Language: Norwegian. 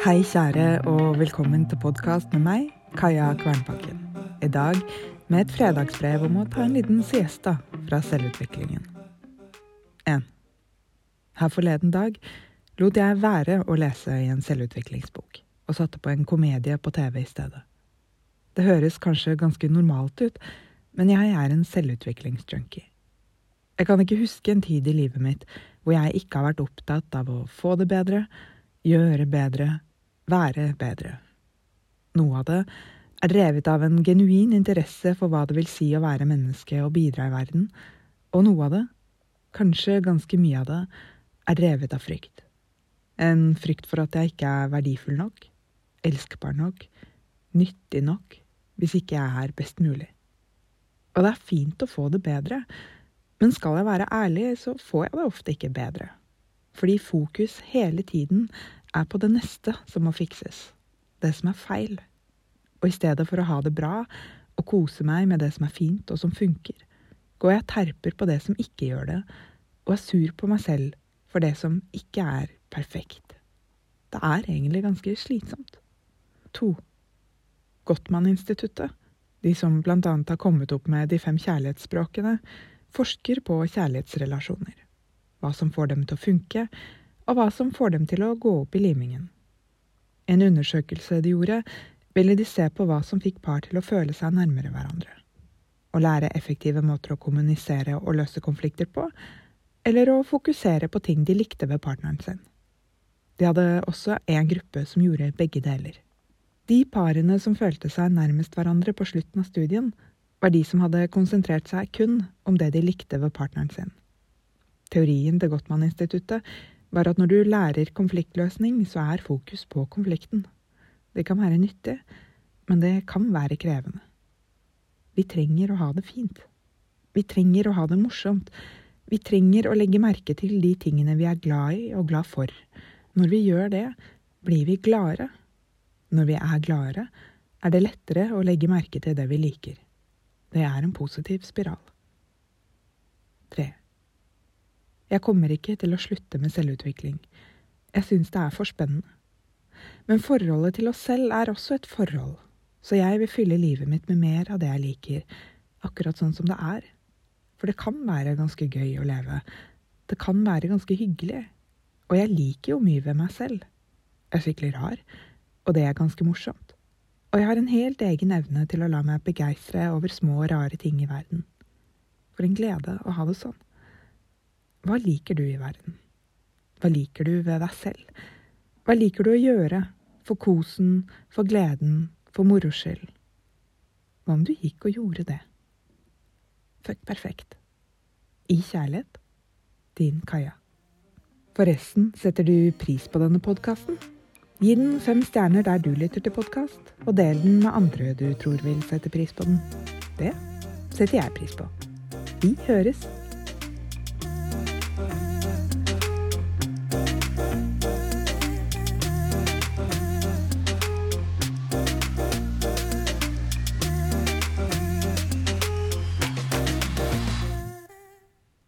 Hei, kjære, og velkommen til podkast med meg, Kaja Kvernpakken. I dag med et fredagsbrev om å ta en liten siesta fra selvutviklingen. 1. Her forleden dag lot jeg være å lese i en selvutviklingsbok, og satte på en komedie på TV i stedet. Det høres kanskje ganske normalt ut, men jeg er en selvutviklingsjunkie. Jeg kan ikke huske en tid i livet mitt hvor jeg ikke har vært opptatt av å få det bedre, gjøre bedre, være bedre. Noe av det er drevet av en genuin interesse for hva det vil si å være menneske og bidra i verden, og noe av det, kanskje ganske mye av det, er drevet av frykt. En frykt for at jeg ikke er verdifull nok, elskbar nok, nyttig nok, hvis ikke jeg er best mulig. Og det er fint å få det bedre, men skal jeg være ærlig, så får jeg det ofte ikke bedre. Fordi fokus hele tiden er på det neste som må fikses, det som er feil. Og i stedet for å ha det bra og kose meg med det som er fint og som funker, går jeg og terper på det som ikke gjør det, og er sur på meg selv for det som ikke er perfekt. Det er egentlig ganske slitsomt. To. Gottmann-instituttet, de som blant annet har kommet opp med de fem kjærlighetsspråkene, forsker på kjærlighetsrelasjoner. Hva som får dem til å funke, og hva som får dem til å gå opp i limingen. En undersøkelse de gjorde, ville de se på hva som fikk par til å føle seg nærmere hverandre. Å lære effektive måter å kommunisere og løse konflikter på, eller å fokusere på ting de likte ved partneren sin. De hadde også en gruppe som gjorde begge deler. De parene som følte seg nærmest hverandre på slutten av studien, var de som hadde konsentrert seg kun om det de likte ved partneren sin. Teorien til Gottmann-instituttet var at når du lærer konfliktløsning, så er fokus på konflikten. Det kan være nyttig, men det kan være krevende. Vi trenger å ha det fint. Vi trenger å ha det morsomt. Vi trenger å legge merke til de tingene vi er glad i og glad for. Når vi gjør det, blir vi gladere. Når vi er gladere, er det lettere å legge merke til det vi liker. Det er en positiv spiral. 3. Jeg kommer ikke til å slutte med selvutvikling. Jeg syns det er for spennende. Men forholdet til oss selv er også et forhold, så jeg vil fylle livet mitt med mer av det jeg liker, akkurat sånn som det er. For det kan være ganske gøy å leve. Det kan være ganske hyggelig. Og jeg liker jo mye ved meg selv. Jeg er skikkelig rar, og det er ganske morsomt. Og jeg har en helt egen evne til å la meg begeistre over små og rare ting i verden. For en glede å ha det sånn. Hva liker du i verden? Hva liker du ved deg selv? Hva liker du å gjøre for kosen, for gleden, for moro skyld? Hva om du gikk og gjorde det? Fuck perfekt. I kjærlighet. Din Kaja. Forresten, setter du pris på denne podkasten? Gi den fem stjerner der du lytter til podkast, og del den med andre du tror vil sette pris på den. Det setter jeg pris på. Vi høres.